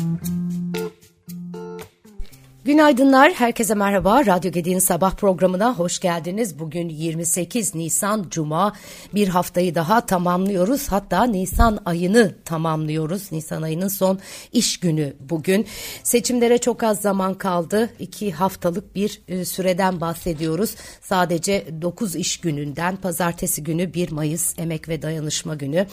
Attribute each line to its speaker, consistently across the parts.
Speaker 1: Mm-hmm. Günaydınlar, herkese merhaba. Radyo Gedi'nin sabah programına hoş geldiniz. Bugün 28 Nisan Cuma. Bir haftayı daha tamamlıyoruz. Hatta Nisan ayını tamamlıyoruz. Nisan ayının son iş günü bugün. Seçimlere çok az zaman kaldı. İki haftalık bir e, süreden bahsediyoruz. Sadece 9 iş gününden, pazartesi günü 1 Mayıs Emek ve Dayanışma Günü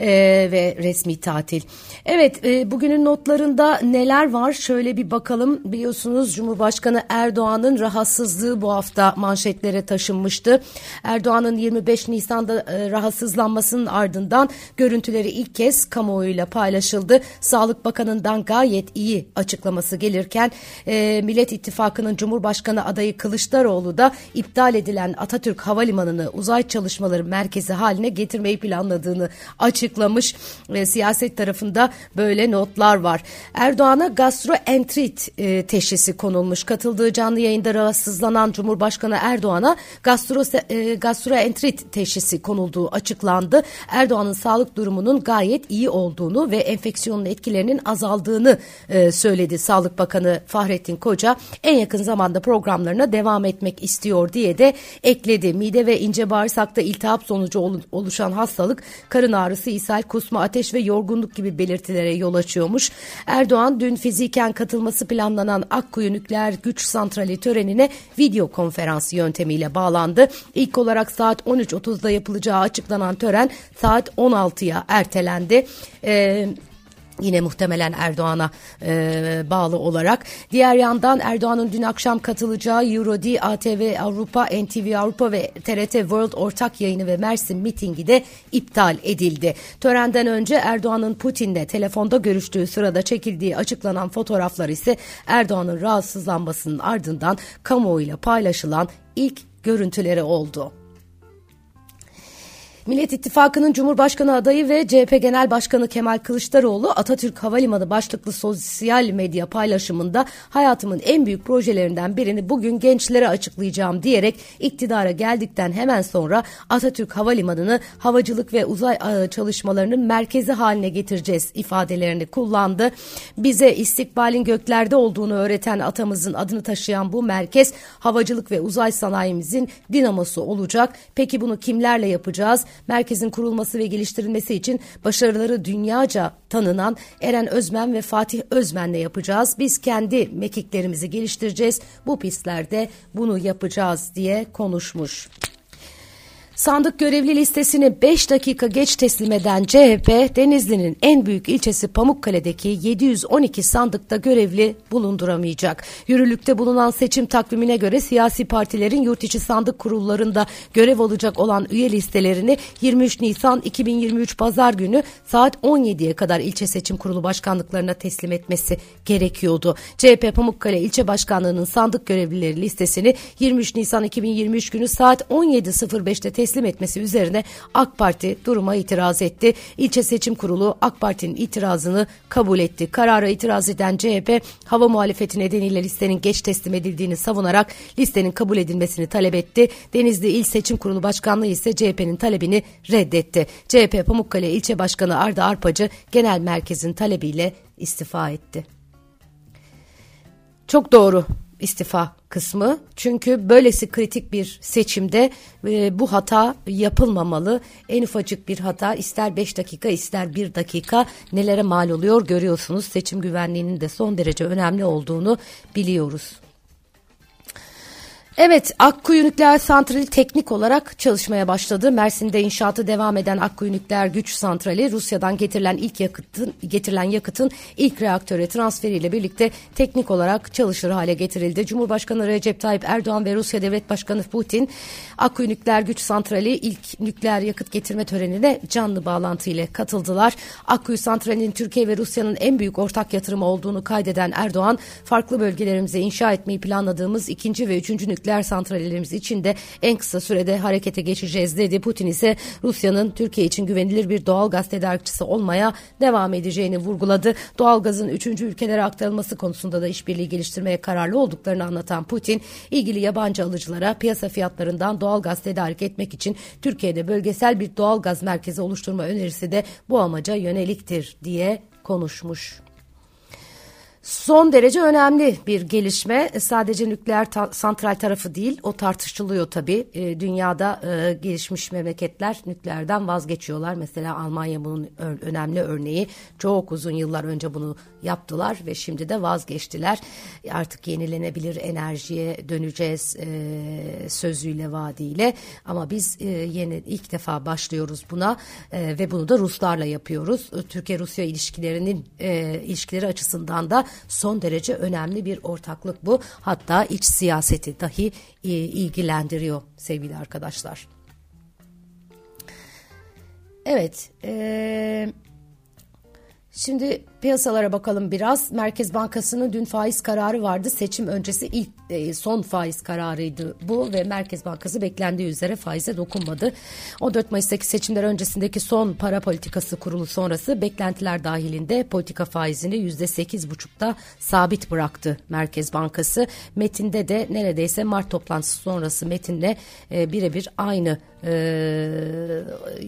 Speaker 1: e, ve resmi tatil. Evet, e, bugünün notlarında neler var? Şöyle bir bakalım. Biliyorsunuz biliyorsunuz Cumhurbaşkanı Erdoğan'ın rahatsızlığı bu hafta manşetlere taşınmıştı. Erdoğan'ın 25 Nisan'da e, rahatsızlanmasının ardından görüntüleri ilk kez kamuoyuyla paylaşıldı. Sağlık Bakanı'ndan gayet iyi açıklaması gelirken e, Millet İttifakı'nın Cumhurbaşkanı adayı Kılıçdaroğlu da iptal edilen Atatürk Havalimanı'nı uzay çalışmaları merkezi haline getirmeyi planladığını açıklamış. E, siyaset tarafında böyle notlar var. Erdoğan'a gastroentrit e, teşhisi teşhisi konulmuş. Katıldığı canlı yayında rahatsızlanan Cumhurbaşkanı Erdoğan'a gastro, e, gastroentrit teşhisi konulduğu açıklandı. Erdoğan'ın sağlık durumunun gayet iyi olduğunu ve enfeksiyonun etkilerinin azaldığını e, söyledi Sağlık Bakanı Fahrettin Koca. En yakın zamanda programlarına devam etmek istiyor diye de ekledi. Mide ve ince bağırsakta iltihap sonucu oluşan hastalık karın ağrısı, ishal, kusma, ateş ve yorgunluk gibi belirtilere yol açıyormuş. Erdoğan dün fiziken katılması planlanan Akkuyu Nükleer Güç Santrali törenine video konferans yöntemiyle bağlandı. İlk olarak saat 13.30'da yapılacağı açıklanan tören saat 16'ya ertelendi. Ee, Yine muhtemelen Erdoğan'a e, bağlı olarak. Diğer yandan Erdoğan'ın dün akşam katılacağı Eurodi, ATV Avrupa, NTV Avrupa ve TRT World ortak yayını ve Mersin mitingi de iptal edildi. Törenden önce Erdoğan'ın Putin'le telefonda görüştüğü sırada çekildiği açıklanan fotoğraflar ise Erdoğan'ın rahatsızlanmasının ardından kamuoyuyla paylaşılan ilk görüntüleri oldu. Millet İttifakı'nın Cumhurbaşkanı adayı ve CHP Genel Başkanı Kemal Kılıçdaroğlu Atatürk Havalimanı başlıklı sosyal medya paylaşımında hayatımın en büyük projelerinden birini bugün gençlere açıklayacağım diyerek iktidara geldikten hemen sonra Atatürk Havalimanı'nı havacılık ve uzay çalışmalarının merkezi haline getireceğiz ifadelerini kullandı. Bize istikbalin göklerde olduğunu öğreten atamızın adını taşıyan bu merkez havacılık ve uzay sanayimizin dinamosu olacak. Peki bunu kimlerle yapacağız? Merkezin kurulması ve geliştirilmesi için başarıları dünyaca tanınan Eren Özmen ve Fatih Özmen'le yapacağız. Biz kendi mekiklerimizi geliştireceğiz. Bu pistlerde bunu yapacağız diye konuşmuş. Sandık görevli listesini 5 dakika geç teslim eden CHP, Denizli'nin en büyük ilçesi Pamukkale'deki 712 sandıkta görevli bulunduramayacak. Yürürlükte bulunan seçim takvimine göre siyasi partilerin yurt içi sandık kurullarında görev alacak olan üye listelerini 23 Nisan 2023 Pazar günü saat 17'ye kadar ilçe seçim kurulu başkanlıklarına teslim etmesi gerekiyordu. CHP Pamukkale ilçe başkanlığının sandık görevlileri listesini 23 Nisan 2023 günü saat 17.05'te teslim teslim etmesi üzerine AK Parti duruma itiraz etti. İlçe Seçim Kurulu AK Parti'nin itirazını kabul etti. Karara itiraz eden CHP hava muhalefeti nedeniyle listenin geç teslim edildiğini savunarak listenin kabul edilmesini talep etti. Denizli İl Seçim Kurulu Başkanlığı ise CHP'nin talebini reddetti. CHP Pamukkale İlçe Başkanı Arda Arpacı genel merkezin talebiyle istifa etti. Çok doğru istifa kısmı. Çünkü böylesi kritik bir seçimde e, bu hata yapılmamalı. En ufacık bir hata ister 5 dakika ister 1 dakika nelere mal oluyor görüyorsunuz. Seçim güvenliğinin de son derece önemli olduğunu biliyoruz. Evet, Akkuyu Nükleer Santrali teknik olarak çalışmaya başladı. Mersin'de inşaatı devam eden Akkuyu Nükleer Güç Santrali Rusya'dan getirilen ilk yakıtın getirilen yakıtın ilk reaktöre transferiyle birlikte teknik olarak çalışır hale getirildi. Cumhurbaşkanı Recep Tayyip Erdoğan ve Rusya Devlet Başkanı Putin Akkuyu Nükleer Güç Santrali ilk nükleer yakıt getirme törenine canlı bağlantı ile katıldılar. Akkuyu Santrali'nin Türkiye ve Rusya'nın en büyük ortak yatırımı olduğunu kaydeden Erdoğan, farklı bölgelerimize inşa etmeyi planladığımız ikinci ve üçüncü nükleer nükleer santrallerimiz için de en kısa sürede harekete geçeceğiz dedi. Putin ise Rusya'nın Türkiye için güvenilir bir doğal gaz tedarikçisi olmaya devam edeceğini vurguladı. Doğal gazın üçüncü ülkelere aktarılması konusunda da işbirliği geliştirmeye kararlı olduklarını anlatan Putin, ilgili yabancı alıcılara piyasa fiyatlarından doğal gaz tedarik etmek için Türkiye'de bölgesel bir doğal gaz merkezi oluşturma önerisi de bu amaca yöneliktir diye konuşmuş. Son derece önemli bir gelişme. Sadece nükleer ta- santral tarafı değil, o tartışılıyor tabii. E, dünyada e, gelişmiş memleketler nükleerden vazgeçiyorlar. Mesela Almanya bunun önemli örneği. Çok uzun yıllar önce bunu yaptılar ve şimdi de vazgeçtiler. Artık yenilenebilir enerjiye döneceğiz e, sözüyle, vaadiyle. Ama biz e, yeni ilk defa başlıyoruz buna e, ve bunu da Ruslarla yapıyoruz. Türkiye-Rusya ilişkilerinin e, ilişkileri açısından da son derece önemli bir ortaklık bu. Hatta iç siyaseti dahi e, ilgilendiriyor sevgili arkadaşlar. Evet, e, şimdi Piyasalara bakalım biraz. Merkez Bankası'nın dün faiz kararı vardı. Seçim öncesi ilk e, son faiz kararıydı bu ve Merkez Bankası beklendiği üzere faize dokunmadı. 14 Mayıs'taki seçimler öncesindeki son para politikası kurulu sonrası beklentiler dahilinde politika faizini %8,5'ta sabit bıraktı Merkez Bankası. Metinde de neredeyse Mart toplantısı sonrası metinle e, birebir aynı e,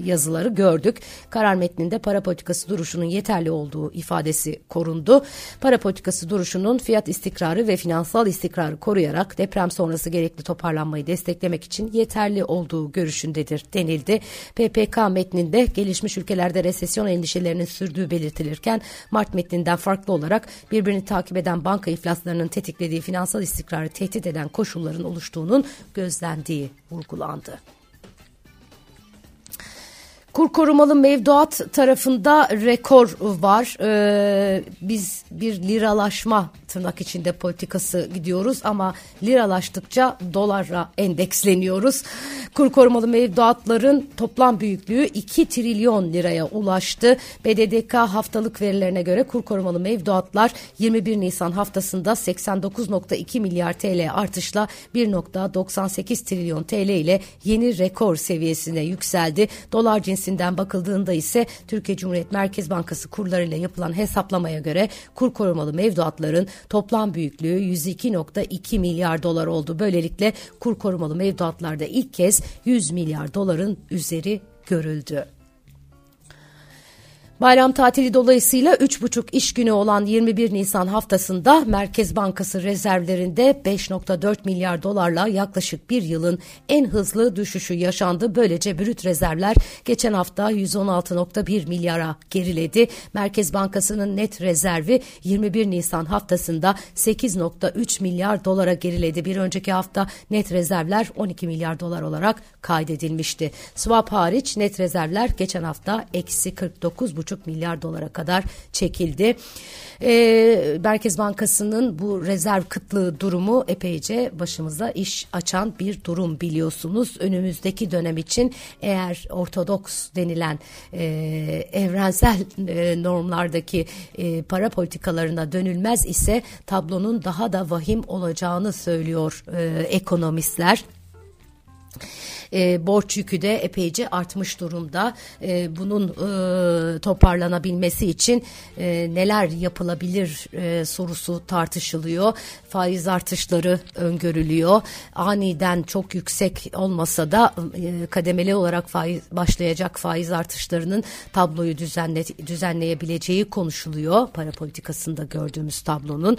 Speaker 1: yazıları gördük. Karar metninde para politikası duruşunun yeterli olduğu ifade ifadesi korundu. Para politikası duruşunun fiyat istikrarı ve finansal istikrarı koruyarak deprem sonrası gerekli toparlanmayı desteklemek için yeterli olduğu görüşündedir denildi. PPK metninde gelişmiş ülkelerde resesyon endişelerinin sürdüğü belirtilirken Mart metninden farklı olarak birbirini takip eden banka iflaslarının tetiklediği finansal istikrarı tehdit eden koşulların oluştuğunun gözlendiği vurgulandı. Kur korumalı mevduat tarafında rekor var. Ee, biz bir liralaşma tırnak içinde politikası gidiyoruz ama liralaştıkça dolara endeksleniyoruz. Kur korumalı mevduatların toplam büyüklüğü 2 trilyon liraya ulaştı. BDDK haftalık verilerine göre kur korumalı mevduatlar 21 Nisan haftasında 89.2 milyar TL artışla 1.98 trilyon TL ile yeni rekor seviyesine yükseldi. Dolar cinsinden bakıldığında ise Türkiye Cumhuriyet Merkez Bankası kurlarıyla yapılan hesaplamaya göre kur korumalı mevduatların toplam büyüklüğü 102.2 milyar dolar oldu. Böylelikle kur korumalı mevduatlarda ilk kez 100 milyar doların üzeri görüldü. Bayram tatili dolayısıyla 3,5 iş günü olan 21 Nisan haftasında Merkez Bankası rezervlerinde 5,4 milyar dolarla yaklaşık bir yılın en hızlı düşüşü yaşandı. Böylece brüt rezervler geçen hafta 116,1 milyara geriledi. Merkez Bankası'nın net rezervi 21 Nisan haftasında 8,3 milyar dolara geriledi. Bir önceki hafta net rezervler 12 milyar dolar olarak kaydedilmişti. Swap hariç net rezervler geçen hafta eksi 49,5 1,5 milyar dolara kadar çekildi. E, Merkez Bankası'nın bu rezerv kıtlığı durumu epeyce başımıza iş açan bir durum biliyorsunuz. Önümüzdeki dönem için eğer ortodoks denilen e, evrensel e, normlardaki e, para politikalarına dönülmez ise tablonun daha da vahim olacağını söylüyor e, ekonomistler e, borç yükü de epeyce artmış durumda. E, bunun e, toparlanabilmesi için e, neler yapılabilir e, sorusu tartışılıyor. Faiz artışları öngörülüyor. Aniden çok yüksek olmasa da e, kademeli olarak faiz başlayacak faiz artışlarının tabloyu düzenle, düzenleyebileceği konuşuluyor. Para politikasında gördüğümüz tablonun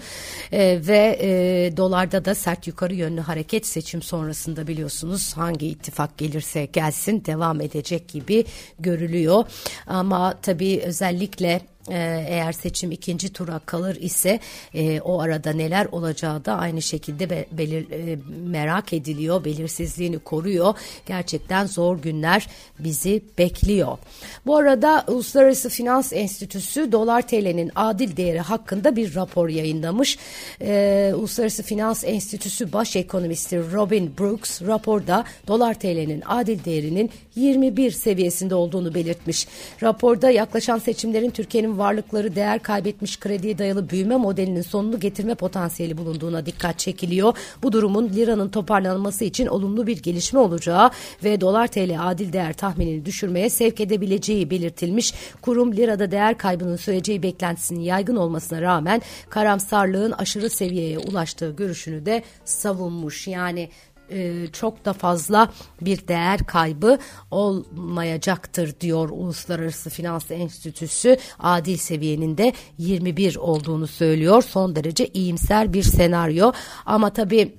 Speaker 1: e, ve e, dolarda da sert yukarı yönlü hareket seçim sonrasında biliyorsunuz hangi ittifak ittifak gelirse gelsin devam edecek gibi görülüyor. Ama tabii özellikle ee, eğer seçim ikinci tura kalır ise e, o arada neler olacağı da aynı şekilde be, belir, e, merak ediliyor. Belirsizliğini koruyor. Gerçekten zor günler bizi bekliyor. Bu arada Uluslararası Finans Enstitüsü dolar TL'nin adil değeri hakkında bir rapor yayınlamış. E, Uluslararası Finans Enstitüsü baş ekonomisti Robin Brooks raporda dolar TL'nin adil değerinin 21 seviyesinde olduğunu belirtmiş. Raporda yaklaşan seçimlerin Türkiye'nin varlıkları değer kaybetmiş krediye dayalı büyüme modelinin sonunu getirme potansiyeli bulunduğuna dikkat çekiliyor. Bu durumun liranın toparlanması için olumlu bir gelişme olacağı ve dolar TL adil değer tahminini düşürmeye sevk edebileceği belirtilmiş. Kurum lirada değer kaybının süreceği beklentisinin yaygın olmasına rağmen karamsarlığın aşırı seviyeye ulaştığı görüşünü de savunmuş. Yani e, çok da fazla bir değer kaybı olmayacaktır diyor Uluslararası Finans Enstitüsü. Adil seviyenin de 21 olduğunu söylüyor. Son derece iyimser bir senaryo ama tabii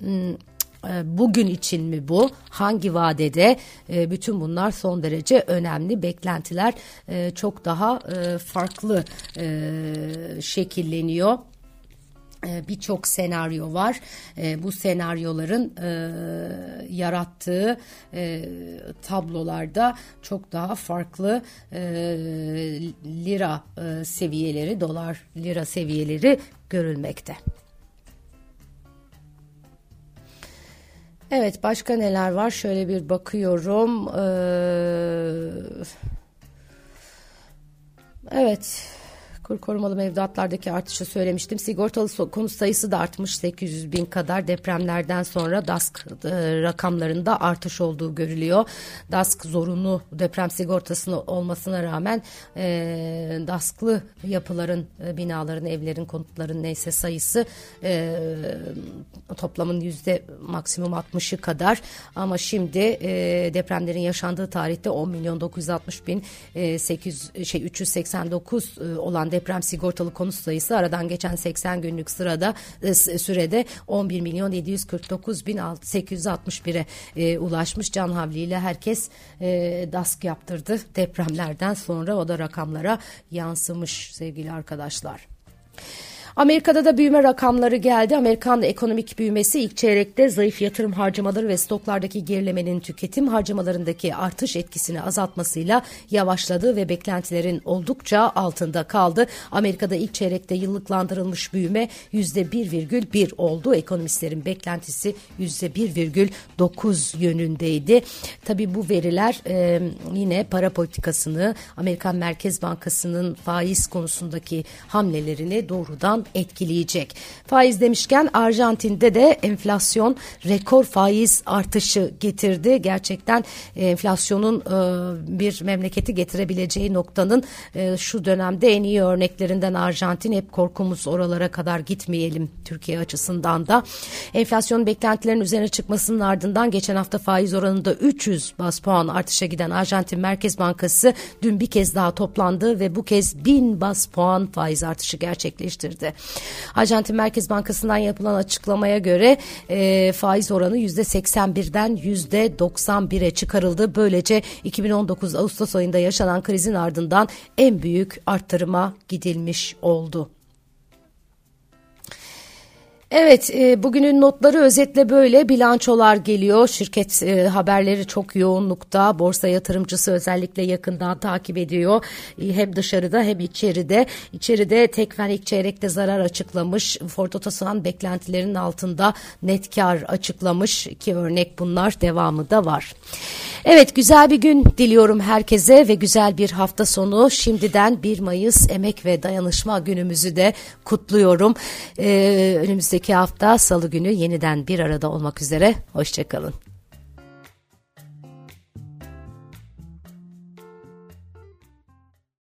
Speaker 1: e, bugün için mi bu? Hangi vadede? E, bütün bunlar son derece önemli. Beklentiler e, çok daha farklı şekilleniyor birçok senaryo var. bu senaryoların yarattığı tablolarda çok daha farklı lira seviyeleri, dolar lira seviyeleri görülmekte. Evet başka neler var? Şöyle bir bakıyorum. Evet Kur korumalı mevduatlardaki artışı söylemiştim. Sigortalı konut sayısı da artmış 800 bin kadar depremlerden sonra DASK e, rakamlarında artış olduğu görülüyor. DASK zorunlu deprem sigortasını olmasına rağmen e, DASK'lı yapıların, e, binaların, evlerin, konutların neyse sayısı e, toplamın yüzde maksimum 60'ı kadar. Ama şimdi e, depremlerin yaşandığı tarihte 10 milyon 960 bin e, 800 şey 389 e, olan deprem sigortalı konut sayısı aradan geçen 80 günlük sırada e, sürede 11 milyon 749 bin 861'e e, ulaşmış. Can havliyle herkes e, DASK yaptırdı depremlerden sonra o da rakamlara yansımış sevgili arkadaşlar. Amerika'da da büyüme rakamları geldi. Amerikan ekonomik büyümesi ilk çeyrekte zayıf yatırım harcamaları ve stoklardaki gerilemenin tüketim harcamalarındaki artış etkisini azaltmasıyla yavaşladı ve beklentilerin oldukça altında kaldı. Amerika'da ilk çeyrekte yıllıklandırılmış büyüme %1,1 oldu. Ekonomistlerin beklentisi %1,9 yönündeydi. Tabi bu veriler e, yine para politikasını Amerikan Merkez Bankası'nın faiz konusundaki hamlelerini doğrudan etkileyecek. Faiz demişken Arjantin'de de enflasyon rekor faiz artışı getirdi. Gerçekten e, enflasyonun e, bir memleketi getirebileceği noktanın e, şu dönemde en iyi örneklerinden Arjantin. Hep korkumuz oralara kadar gitmeyelim Türkiye açısından da. Enflasyon beklentilerin üzerine çıkmasının ardından geçen hafta faiz oranında 300 bas puan artışa giden Arjantin Merkez Bankası dün bir kez daha toplandı ve bu kez 1000 bas puan faiz artışı gerçekleştirdi. Arjantin Merkez Bankası'ndan yapılan açıklamaya göre e, faiz oranı %81'den %91'e çıkarıldı. Böylece 2019 Ağustos ayında yaşanan krizin ardından en büyük arttırıma gidilmiş oldu. Evet, e, bugünün notları özetle böyle bilançolar geliyor. Şirket e, haberleri çok yoğunlukta. Borsa yatırımcısı özellikle yakından takip ediyor. E, hem dışarıda hem içeride. İçeride Tekfen ilk çeyrekte zarar açıklamış. Ford Otosan beklentilerinin altında net kar açıklamış. İki örnek bunlar. Devamı da var. Evet, güzel bir gün diliyorum herkese ve güzel bir hafta sonu. Şimdiden 1 Mayıs Emek ve Dayanışma günümüzü de kutluyorum. Ee, önümüzdeki hafta salı günü yeniden bir arada olmak üzere. Hoşçakalın.